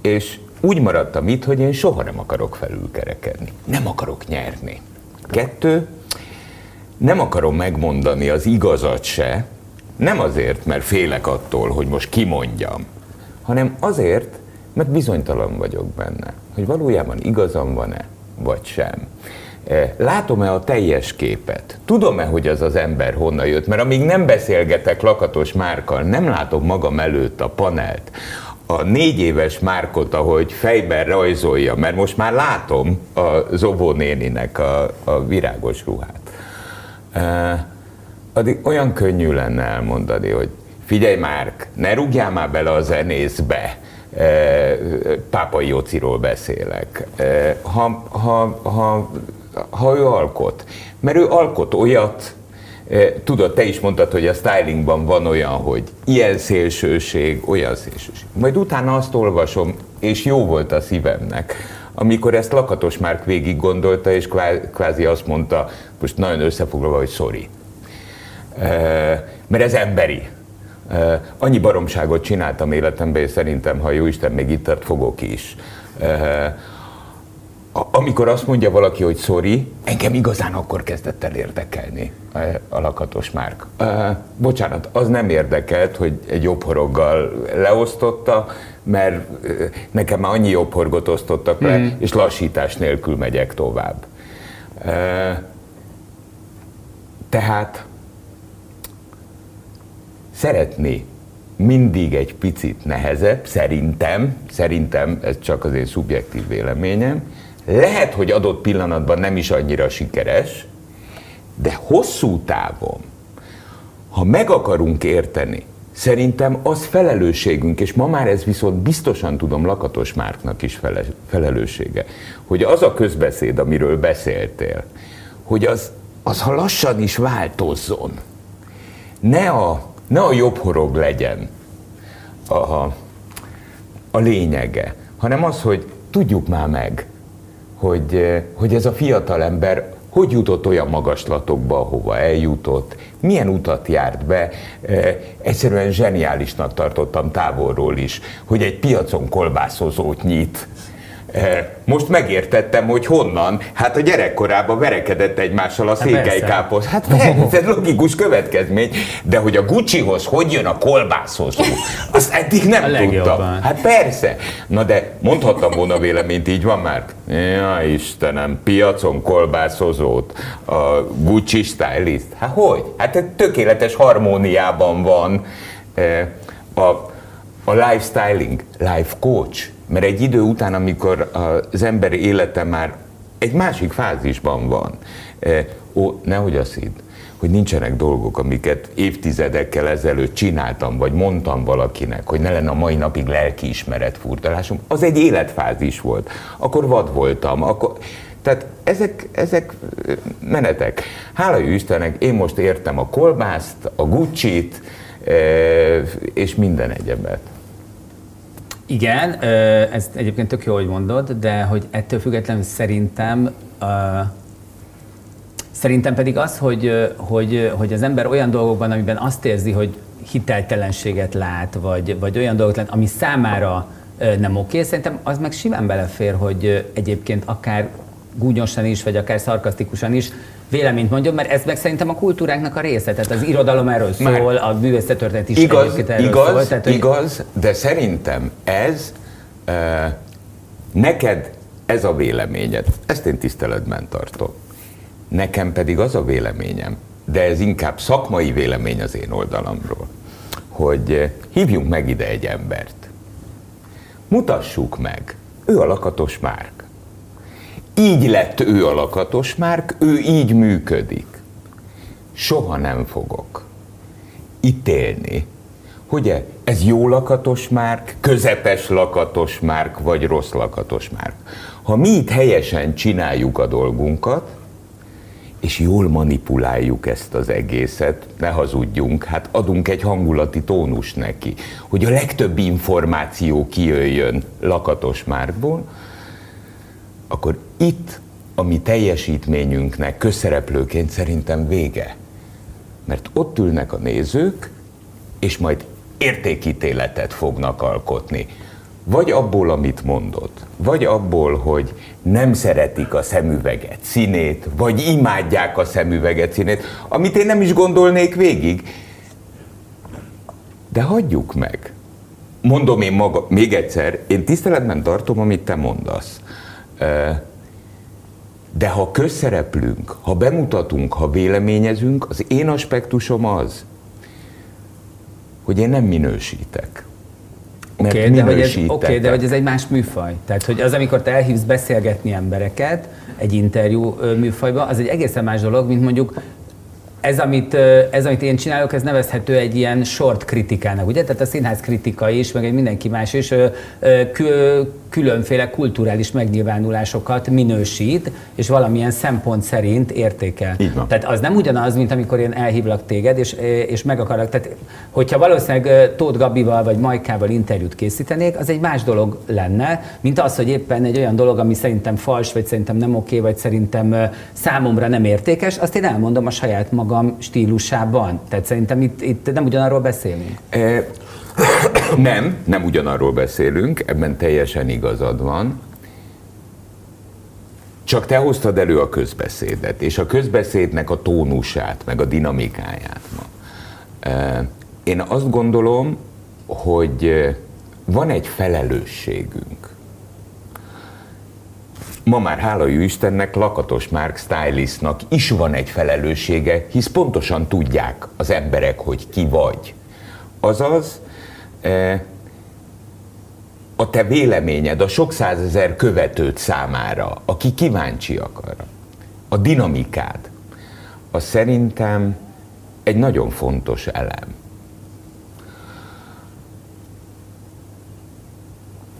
És úgy maradtam itt, hogy én soha nem akarok felülkerekedni. Nem akarok nyerni. Kettő, nem akarom megmondani az igazat se, nem azért, mert félek attól, hogy most kimondjam, hanem azért, mert bizonytalan vagyok benne, hogy valójában igazam van-e, vagy sem. E, Látom-e a teljes képet? Tudom-e, hogy az az ember honnan jött? Mert amíg nem beszélgetek Lakatos Márkkal, nem látom magam előtt a panelt, a négy éves Márkot, ahogy fejben rajzolja, mert most már látom a Zobó néninek a, a virágos ruhát. Addig olyan könnyű lenne elmondani, hogy figyelj Márk, ne rúgjál már bele a zenészbe, Pápai Jociról beszélek. Ha, ha, ha, ha ő alkot, mert ő alkot olyat, Tudod, te is mondtad, hogy a stylingban van olyan, hogy ilyen szélsőség, olyan szélsőség. Majd utána azt olvasom, és jó volt a szívemnek, amikor ezt Lakatos Márk végig gondolta, és kvázi azt mondta, most nagyon összefoglalva, hogy sorry. Mert ez emberi. Annyi baromságot csináltam életemben, és szerintem, ha jó Isten még itt tart, fogok is. Amikor azt mondja valaki, hogy sorry, engem igazán akkor kezdett el érdekelni a lakatos márk. Bocsánat, az nem érdekelt, hogy egy jobb horoggal leosztotta, mert nekem már annyi jobb horgot osztottak le, mm. és lassítás nélkül megyek tovább. Tehát szeretni mindig egy picit nehezebb, szerintem, szerintem, ez csak az én szubjektív véleményem, lehet, hogy adott pillanatban nem is annyira sikeres, de hosszú távon, ha meg akarunk érteni, szerintem az felelősségünk, és ma már ez viszont biztosan tudom Lakatos Márknak is felelőssége, hogy az a közbeszéd, amiről beszéltél, hogy az az ha lassan is változzon. Ne a, ne a jobb horog legyen a, a lényege, hanem az, hogy tudjuk már meg, hogy, hogy ez a fiatal ember hogy jutott olyan magaslatokba, ahova eljutott, milyen utat járt be. Egyszerűen zseniálisnak tartottam távolról is, hogy egy piacon kolbászozót nyit. Most megértettem, hogy honnan. Hát a gyerekkorában verekedett egymással a székelykáposz. Hát ez logikus következmény. De hogy a Guccihoz hogy jön a kolbászozó, azt eddig nem tudtam. Hát persze. Na de mondhattam volna véleményt, így van már? Ja, Istenem, piacon kolbászozót, a Gucci stylist. Hát hogy? Hát ez tökéletes harmóniában van a, a lifestyling, life coach mert egy idő után, amikor az ember élete már egy másik fázisban van, eh, ó, nehogy azt hidd, hogy nincsenek dolgok, amiket évtizedekkel ezelőtt csináltam, vagy mondtam valakinek, hogy ne lenne a mai napig lelkiismeret furdalásom, az egy életfázis volt. Akkor vad voltam, akkor... Tehát ezek, ezek eh, menetek. Hála jó Istennek, én most értem a kolbászt, a Gucci-t, eh, és minden egyebet. Igen, ez egyébként tök jó, hogy mondod, de hogy ettől függetlenül szerintem Szerintem pedig az, hogy, hogy, hogy az ember olyan dolgokban, amiben azt érzi, hogy hiteltelenséget lát, vagy, vagy olyan dolgot lát, ami számára nem oké, szerintem az meg simán belefér, hogy egyébként akár gúnyosan is, vagy akár szarkasztikusan is véleményt mondjon, mert ez meg szerintem a kultúránknak a része. Tehát az irodalom erről szól, a művészettörténet is igaz, erről igaz, szól. Tehát, hogy... Igaz, de szerintem ez uh, neked ez a véleményed. Ezt én tiszteletben tartom. Nekem pedig az a véleményem, de ez inkább szakmai vélemény az én oldalamról, hogy hívjunk meg ide egy embert. Mutassuk meg. Ő a lakatos márk így lett ő a lakatos márk, ő így működik. Soha nem fogok ítélni, hogy ez jó lakatos márk, közepes lakatos márk, vagy rossz lakatos márk. Ha mi itt helyesen csináljuk a dolgunkat, és jól manipuláljuk ezt az egészet, ne hazudjunk, hát adunk egy hangulati tónus neki, hogy a legtöbb információ kijöjjön lakatos márkból, akkor itt a mi teljesítményünknek közszereplőként szerintem vége. Mert ott ülnek a nézők, és majd értékítéletet fognak alkotni. Vagy abból, amit mondott, vagy abból, hogy nem szeretik a szemüveget színét, vagy imádják a szemüveget színét, amit én nem is gondolnék végig. De hagyjuk meg. Mondom én maga, még egyszer, én tiszteletben tartom, amit te mondasz. De ha közszereplünk, ha bemutatunk, ha véleményezünk, az én aspektusom az, hogy én nem minősítek. Oké, okay, de, hogy ez, okay, de hogy ez egy más műfaj. Tehát, hogy az, amikor te elhívsz beszélgetni embereket egy interjú műfajba, az egy egészen más dolog, mint mondjuk ez amit, ez, amit én csinálok, ez nevezhető egy ilyen short kritikának, ugye? Tehát a színház kritika is, meg egy mindenki más is különféle kulturális megnyilvánulásokat minősít, és valamilyen szempont szerint értékel. Tehát az nem ugyanaz, mint amikor én elhívlak téged, és, és meg akarok. Tehát, hogyha valószínűleg Tóth Gabival vagy Majkával interjút készítenék, az egy más dolog lenne, mint az, hogy éppen egy olyan dolog, ami szerintem fals, vagy szerintem nem oké, vagy szerintem számomra nem értékes, azt én elmondom a saját magam stílusában. Tehát szerintem itt, itt nem ugyanarról beszélünk. E- nem, nem ugyanarról beszélünk, ebben teljesen igazad van. Csak te hoztad elő a közbeszédet, és a közbeszédnek a tónusát, meg a dinamikáját ma. Én azt gondolom, hogy van egy felelősségünk. Ma már hála jó Istennek Lakatos Márk stylistnak is van egy felelőssége, hisz pontosan tudják az emberek, hogy ki vagy. Azaz, E, a te véleményed a sok százezer követőt számára, aki kíváncsiak arra, a dinamikád, az szerintem egy nagyon fontos elem.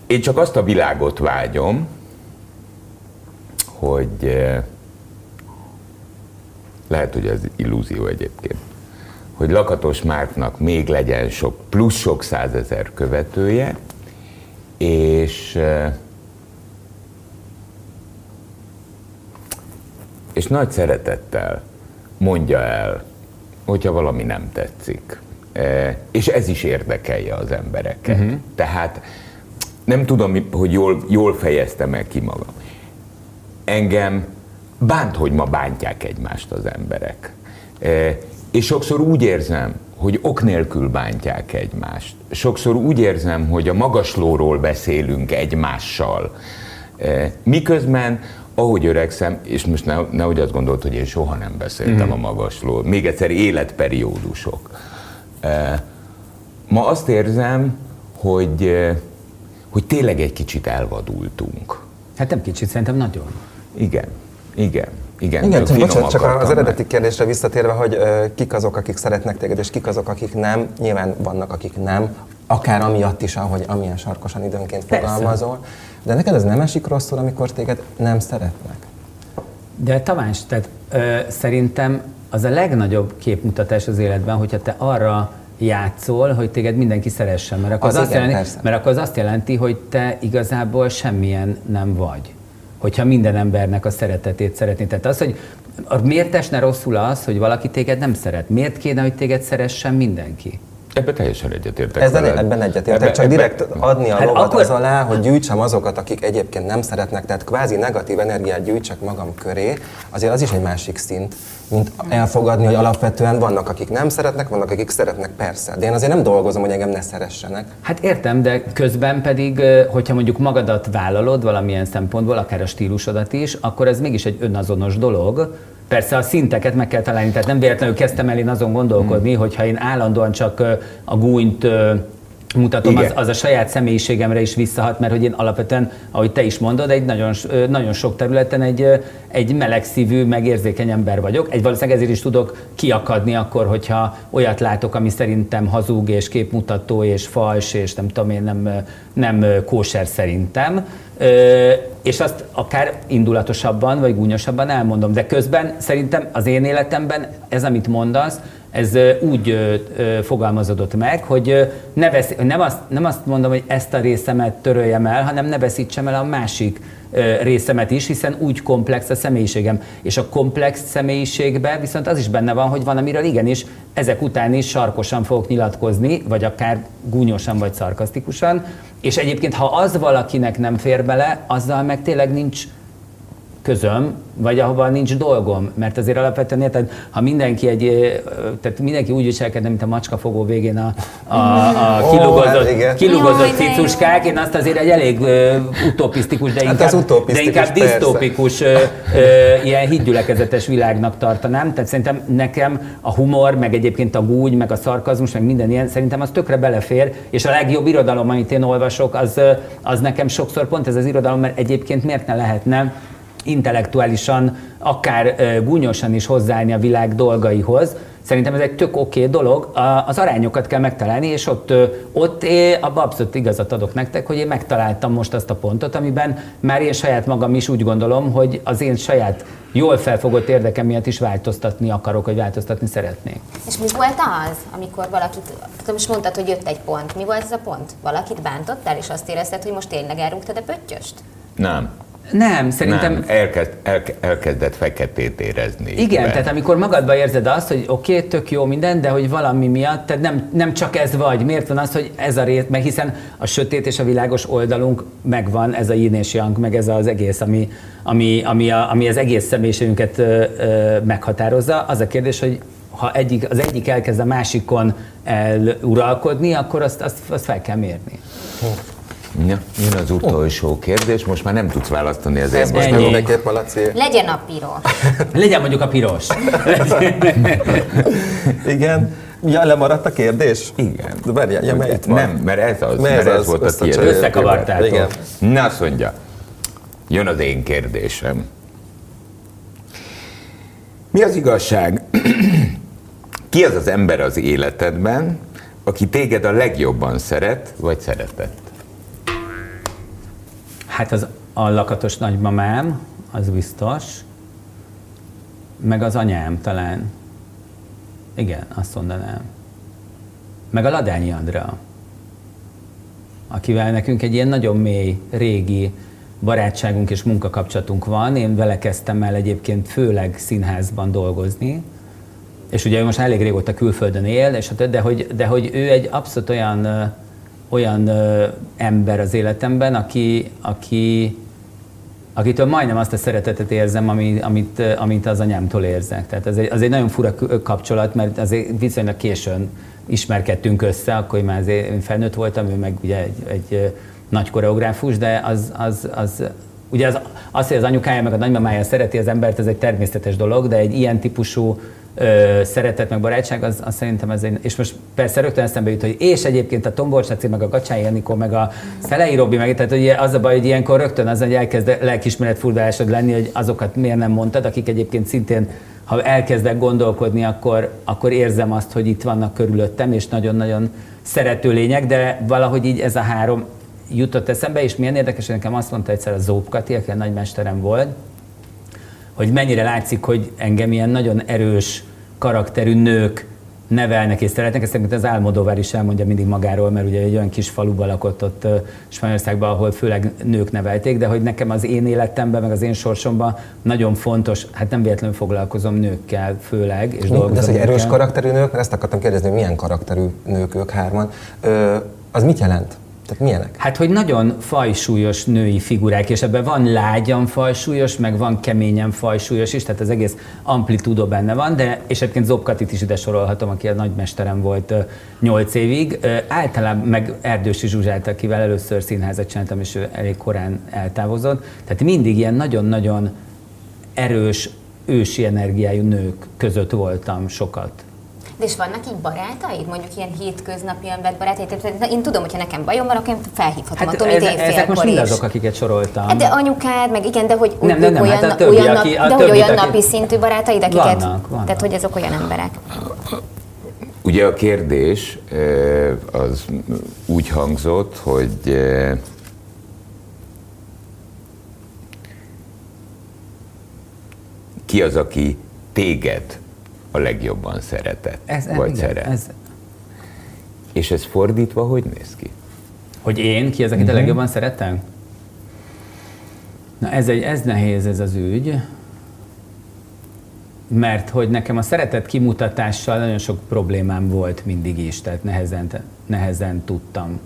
Én csak azt a világot vágyom, hogy e, lehet, hogy ez illúzió egyébként, hogy Lakatos Márknak még legyen sok, plusz sok százezer követője, és és nagy szeretettel mondja el, hogyha valami nem tetszik. E, és ez is érdekelje az embereket. Uh-huh. Tehát nem tudom, hogy jól, jól fejeztem el ki magam. Engem bánt, hogy ma bántják egymást az emberek. E, és sokszor úgy érzem, hogy ok nélkül bántják egymást. Sokszor úgy érzem, hogy a magaslóról beszélünk egymással. E, miközben, ahogy öregszem, és most ne, nehogy azt gondolt, hogy én soha nem beszéltem mm. a magaslóról, még egyszer életperiódusok. E, ma azt érzem, hogy, hogy tényleg egy kicsit elvadultunk. Hát nem kicsit, szerintem nagyon. Igen, igen. Igen, Igen csak, bocsánat, csak az eredeti kérdésre visszatérve, hogy uh, kik azok, akik szeretnek téged, és kik azok, akik nem. Nyilván vannak, akik nem, akár amiatt is, ahogy amilyen sarkosan időnként Persze. fogalmazol. De neked ez nem esik rosszul, amikor téged nem szeretnek? De Tamás, tehát ö, szerintem az a legnagyobb képmutatás az életben, hogyha te arra játszol, hogy téged mindenki szeressen, mert akkor az, az, igen, azt, jelenti, mert akkor az azt jelenti, hogy te igazából semmilyen nem vagy hogyha minden embernek a szeretetét szeretné. Tehát az, hogy miért esne rosszul az, hogy valaki téged nem szeret? Miért kéne, hogy téged szeressen mindenki? Ebben teljesen egyetértek. Ezzel ebben egyetértek, ebbe, csak ebbe, direkt adni a hát lovat akkor... az alá, hogy gyűjtsem azokat, akik egyébként nem szeretnek, tehát kvázi negatív energiát gyűjtsek magam köré, azért az is egy másik szint, mint elfogadni, hogy alapvetően vannak, akik nem szeretnek, vannak, akik szeretnek, persze. De én azért nem dolgozom, hogy engem ne szeressenek. Hát értem, de közben pedig, hogyha mondjuk magadat vállalod valamilyen szempontból, akár a stílusodat is, akkor ez mégis egy önazonos dolog, Persze a szinteket meg kell találni, tehát nem véletlenül kezdtem el én azon gondolkodni, hmm. hogyha én állandóan csak a gúnyt mutatom, az, az a saját személyiségemre is visszahat, mert hogy én alapvetően, ahogy te is mondod, egy nagyon, nagyon sok területen egy, egy melegszívű, megérzékeny ember vagyok. Egy valószínűleg ezért is tudok kiakadni akkor, hogyha olyat látok, ami szerintem hazug és képmutató és fals, és nem tudom én, nem, nem kóser szerintem és azt akár indulatosabban vagy gúnyosabban elmondom, de közben szerintem az én életemben ez, amit mondasz, ez úgy fogalmazódott meg, hogy ne vesz, nem, azt, nem azt mondom, hogy ezt a részemet töröljem el, hanem ne veszítsem el a másik részemet is, hiszen úgy komplex a személyiségem. És a komplex személyiségben viszont az is benne van, hogy van, amiről igenis ezek után is sarkosan fogok nyilatkozni, vagy akár gúnyosan, vagy szarkasztikusan. És egyébként, ha az valakinek nem fér bele, azzal meg tényleg nincs közöm, vagy ahova nincs dolgom. Mert azért alapvetően érted, ha mindenki egy, tehát mindenki úgy viselkedne, mint a macskafogó végén a, a, a kilugozott, oh, kilugozott cicuskák, én azt azért egy elég uh, utopisztikus, de inkább, hát de inkább disztópikus uh, uh, ilyen hídgyülekezetes világnak tartanám. Tehát szerintem nekem a humor, meg egyébként a gúgy, meg a szarkazmus, meg minden ilyen, szerintem az tökre belefér, és a legjobb irodalom, amit én olvasok, az, az nekem sokszor pont ez az irodalom, mert egyébként miért ne lehetne intellektuálisan, akár gúnyosan is hozzáállni a világ dolgaihoz. Szerintem ez egy tök oké okay dolog, az arányokat kell megtalálni, és ott, ott én abban abszolút igazat adok nektek, hogy én megtaláltam most azt a pontot, amiben már én saját magam is úgy gondolom, hogy az én saját jól felfogott érdekem miatt is változtatni akarok, vagy változtatni szeretnék. És mi volt az, amikor valakit, most mondtad, hogy jött egy pont, mi volt ez a pont? Valakit bántottál, és azt érezted, hogy most tényleg elrúgtad a pöttyöst? Nem. Nem, szerintem... Nem, elkezd, el, elkezdett feketét érezni. Igen, be. tehát amikor magadban érzed azt, hogy oké, okay, tök jó minden, de hogy valami miatt, tehát nem, nem csak ez vagy. Miért van az, hogy ez a rész, meg hiszen a sötét és a világos oldalunk megvan, ez a yin és yang, meg ez az egész, ami, ami, ami, a, ami az egész személyiségünket ö, ö, meghatározza. Az a kérdés, hogy ha egyik, az egyik elkezd a másikon eluralkodni, akkor azt, azt, azt fel kell mérni. Hm. Ja, jön az utolsó kérdés, most már nem tudsz választani az Ez most mindenképp a Laci. Legyen a piros. Legyen mondjuk a piros. Igen. Ja, lemaradt a kérdés? Igen. De várjál, ja, mert van. Nem, mert ez az, mert, ez, ez volt a tiéd. Összekavartátok. Igen. Na, azt mondja, jön az én kérdésem. Mi az igazság? Ki az az ember az életedben, aki téged a legjobban szeret, vagy szeretett? Hát az a lakatos nagymamám, az biztos, meg az anyám talán. Igen, azt mondanám. Meg a Ladányi Andra, akivel nekünk egy ilyen nagyon mély, régi barátságunk és munkakapcsolatunk van. Én vele kezdtem el egyébként főleg színházban dolgozni, és ugye ő most elég régóta külföldön él, és, de, hogy, de hogy ő egy abszolút olyan, olyan ö, ember az életemben, aki, aki, akitől majdnem azt a szeretetet érzem, ami, amit, ö, amit az anyámtól érzek. Tehát az egy, az egy nagyon fura kapcsolat, mert azért viszonylag későn ismerkedtünk össze, akkor már azért felnőtt voltam, ő meg ugye egy, egy nagy koreográfus, de az, az, az Ugye az, az, hogy az anyukája meg a nagymamája szereti az embert, ez egy természetes dolog, de egy ilyen típusú ö, szeretet meg barátság, az, az szerintem ez egy, és most persze rögtön eszembe jut, hogy és egyébként a Tom Borsáci, meg a Gacsányi Anikó, meg a Szelei Robi, meg tehát ugye az a baj, hogy ilyenkor rögtön az, hogy elkezd lelkismeret furdalásod lenni, hogy azokat miért nem mondtad, akik egyébként szintén ha elkezdek gondolkodni, akkor, akkor érzem azt, hogy itt vannak körülöttem, és nagyon-nagyon szerető lények, de valahogy így ez a három jutott eszembe, és milyen érdekes, hogy nekem azt mondta egyszer a Zóp Kati, aki a nagymesterem volt, hogy mennyire látszik, hogy engem ilyen nagyon erős karakterű nők nevelnek és szeretnek. Ezt az Álmodóvár is elmondja mindig magáról, mert ugye egy olyan kis faluban lakott ott Spanyolországban, ahol főleg nők nevelték, de hogy nekem az én életemben, meg az én sorsomban nagyon fontos, hát nem véletlenül foglalkozom nőkkel főleg, és De dolgozom az, hogy erős nőkkel. karakterű nők, mert ezt akartam kérdezni, hogy milyen karakterű nők ők hárman, ö, az mit jelent? Tehát milyenek? Hát, hogy nagyon fajsúlyos női figurák, és ebben van lágyan fajsúlyos, meg van keményen fajsúlyos is, tehát az egész amplitúdó benne van, de és egyébként Zobkatit is ide sorolhatom, aki a nagymesterem volt 8 évig. Általában meg Erdősi Zsuzsát, akivel először színházat csináltam, és ő elég korán eltávozott. Tehát mindig ilyen nagyon-nagyon erős, ősi energiájú nők között voltam sokat. De és vannak így barátaid, mondjuk ilyen hétköznapi ember barátaid? Tehát Én tudom, hogyha nekem bajom van, akkor én felhívhatom Hát a Tomit ezek, ezek most éjfélkor mind is. azok, akiket soroltam. Hát de anyukád, meg igen, de hogy Nem, nem, nem, olyan, hát a többi, olyan, aki- a de hogy olyan aki- napi szintű barátaid, akiket... Vannak, vannak. Tehát, hogy azok olyan emberek. Ugye a kérdés az úgy hangzott, hogy ki az, aki téged a legjobban szeretett, ez, vagy igen, szeret. ez, És ez fordítva hogy néz ki? Hogy én, ki az, akit a legjobban szeretem? Na ez, egy, ez nehéz ez az ügy, mert hogy nekem a szeretet kimutatással nagyon sok problémám volt mindig is, tehát nehezen, nehezen tudtam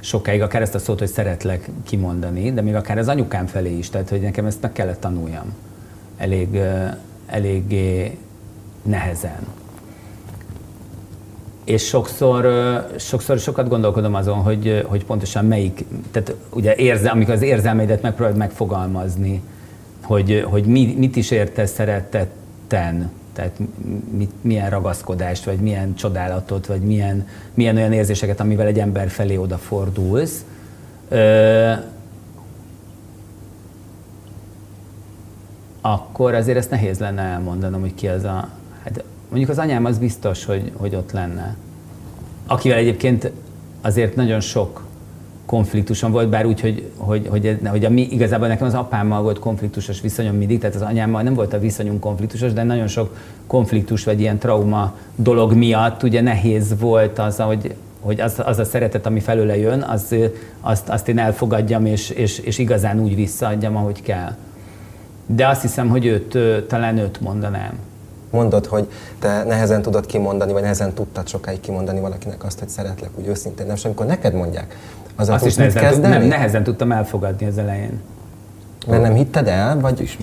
sokáig akár ezt a szót, hogy szeretlek kimondani, de még akár az anyukám felé is, tehát hogy nekem ezt meg kellett tanuljam elég, eléggé nehezen. És sokszor, sokszor sokat gondolkodom azon, hogy, hogy pontosan melyik, tehát ugye érze, amikor az érzelmeidet megpróbálod megfogalmazni, hogy, hogy mi, mit is értesz szeretetten, tehát mit, milyen ragaszkodást, vagy milyen csodálatot, vagy milyen, milyen olyan érzéseket, amivel egy ember felé odafordulsz. Ö, akkor azért ezt nehéz lenne elmondanom, hogy ki az a... Mondjuk az anyám az biztos, hogy, hogy ott lenne. Akivel egyébként azért nagyon sok konfliktusom volt, bár úgy, hogy, hogy, hogy, hogy a mi, igazából nekem az apámmal volt konfliktusos viszonyom mindig, tehát az anyámmal nem volt a viszonyunk konfliktusos, de nagyon sok konfliktus vagy ilyen trauma dolog miatt ugye nehéz volt az, hogy, hogy az, az a szeretet, ami felőle jön, az, azt, azt én elfogadjam, és, és, és igazán úgy visszaadjam, ahogy kell. De azt hiszem, hogy őt, talán őt mondanám. Mondod, hogy te nehezen tudod kimondani, vagy nehezen tudtad sokáig kimondani valakinek azt, hogy szeretlek, úgy őszintén. Nem, és amikor neked mondják, azzal Azt is nehezen, kezdeni? nem, nehezen tudtam elfogadni az elején. Mert nem hitted el, vagy is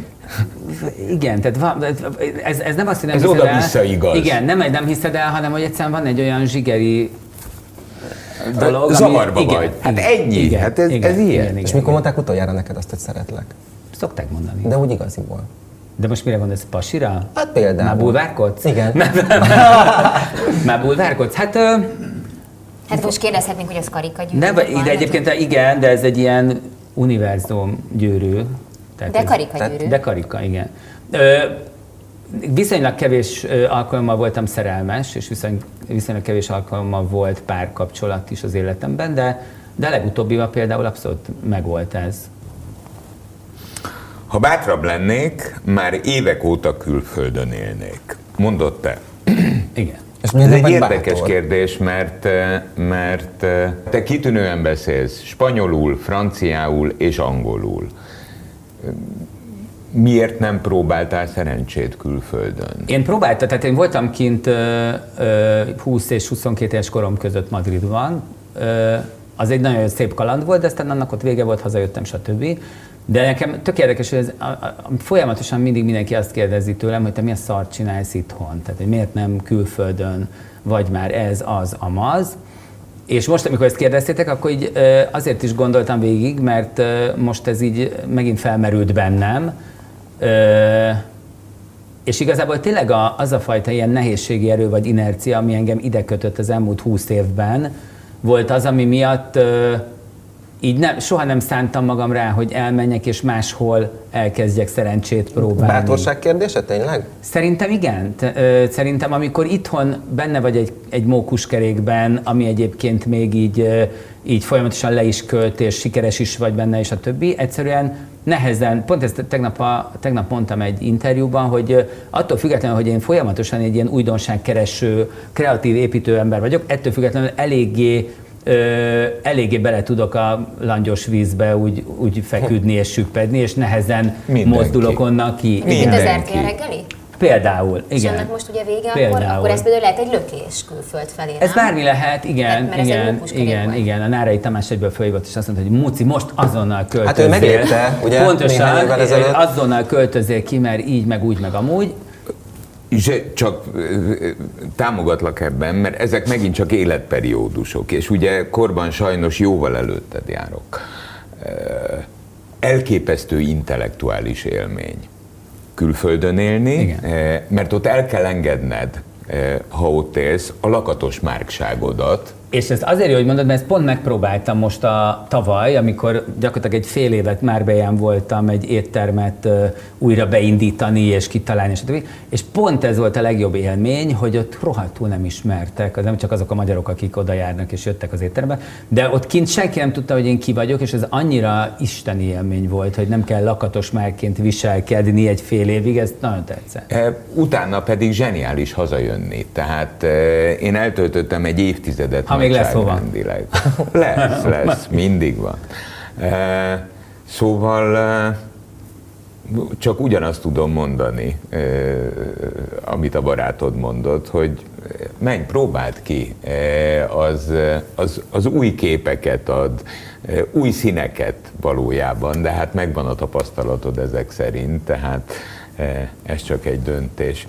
Igen, tehát ez, ez nem azt, hogy nem Ez hiszed oda-vissza el. igaz. Igen, nem, nem hiszed el, hanem hogy egyszerűen van egy olyan zsigeri dolog, Zavarba igen, vagy. Hát igen, ennyi. Igen, Hát ez- igen, ez ilyen. Igen, igen, És igen. mikor mondták utoljára neked azt, hogy szeretlek? Szokták mondani. De úgy igaziból. De most mire gondolsz, pasira? Hát például. Már bulvárkodsz? Igen. Már bulvárkodsz? Hát ö, Hát most kérdezhetnénk, hogy az karikagyűrű. nem, de egyébként igen, de ez egy ilyen univerzum gyűrű. Tehát De ez- karikagyűrű. tehát- De karika, igen. Ö, viszonylag kevés alkalommal voltam szerelmes, és viszony, viszonylag kevés alkalommal volt párkapcsolat is az életemben, de, de legutóbbival például abszolút megvolt ez. Ha bátrabb lennék, már évek óta külföldön élnék. Mondott te. Igen. Ez nem egy érdekes bátor? kérdés, mert, eh, mert eh, te kitűnően beszélsz spanyolul, franciául és angolul. miért nem próbáltál szerencsét külföldön? Én próbáltam, tehát én voltam kint ö, ö, 20 és 22 éves korom között Madridban. Ö, az egy nagyon szép kaland volt, de aztán annak ott vége volt, hazajöttem, stb. De nekem tök érdekes, hogy ez, a, a, folyamatosan mindig mindenki azt kérdezi tőlem, hogy te milyen szart csinálsz itthon, tehát hogy miért nem külföldön, vagy már ez, az, amaz. És most, amikor ezt kérdeztétek, akkor így azért is gondoltam végig, mert most ez így megint felmerült bennem, és igazából tényleg az a fajta ilyen nehézségi erő vagy inercia, ami engem ide kötött az elmúlt húsz évben, volt az, ami miatt így nem, soha nem szántam magam rá, hogy elmenjek és máshol elkezdjek szerencsét próbálni. Bátorság kérdése tényleg? Szerintem igen. Szerintem amikor itthon benne vagy egy, egy mókuskerékben, ami egyébként még így, így folyamatosan le is költ, és sikeres is vagy benne, és a többi, egyszerűen nehezen, pont ezt tegnap, a, tegnap mondtam egy interjúban, hogy attól függetlenül, hogy én folyamatosan egy ilyen újdonságkereső, kreatív építő ember vagyok, ettől függetlenül eléggé eléggé bele tudok a langyos vízbe úgy, úgy feküdni és süppedni, és nehezen Mindenki. mozdulok onnan ki. Mint az RTL reggeli? Például, igen. És annak most ugye vége, például. Akkor, akkor ez például lehet egy lökés külföld felé, Ez nem? bármi lehet, igen, Tehát, igen, igen, igen. A Nárai Tamás egyből fölhívott, és azt mondta, hogy Muci, most azonnal költözél. Hát ő megérte, ugye? Pontosan, azonnal költözél ki, mert így, meg úgy, meg amúgy. Csak támogatlak ebben, mert ezek megint csak életperiódusok, és ugye korban sajnos jóval előtted járok. Elképesztő intellektuális élmény külföldön élni, Igen. mert ott el kell engedned, ha ott élsz, a lakatos márkságodat, és ez azért jó, hogy mondod, mert ezt pont megpróbáltam most a tavaly, amikor gyakorlatilag egy fél évet már bejem voltam egy éttermet uh, újra beindítani és kitalálni, és, és pont ez volt a legjobb élmény, hogy ott rohadtul nem ismertek, az nem csak azok a magyarok, akik oda járnak és jöttek az étterembe, de ott kint senki nem tudta, hogy én ki vagyok, és ez annyira isteni élmény volt, hogy nem kell lakatos márként viselkedni egy fél évig, ez nagyon tetszett. Utána pedig zseniális hazajönni, tehát én eltöltöttem egy évtizedet ha még lesz hova. Lesz, lesz, mindig van. Szóval csak ugyanazt tudom mondani, amit a barátod mondott, hogy menj, próbáld ki, az, az, az új képeket ad, új színeket valójában, de hát megvan a tapasztalatod ezek szerint, tehát ez csak egy döntés.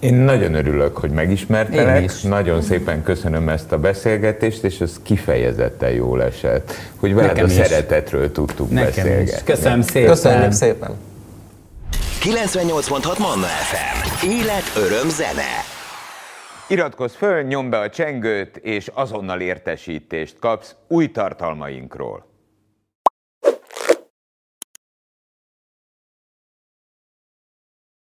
Én nagyon örülök, hogy megismertelek, nagyon szépen köszönöm ezt a beszélgetést, és ez kifejezetten jól esett, hogy veled Nekem a is. szeretetről tudtuk Nekem beszélgetni. Is. Köszönöm szépen. Köszönjük szépen. 98.6 Manna FM. Élet, öröm, zene. Iratkozz föl, nyomd be a csengőt, és azonnal értesítést kapsz új tartalmainkról.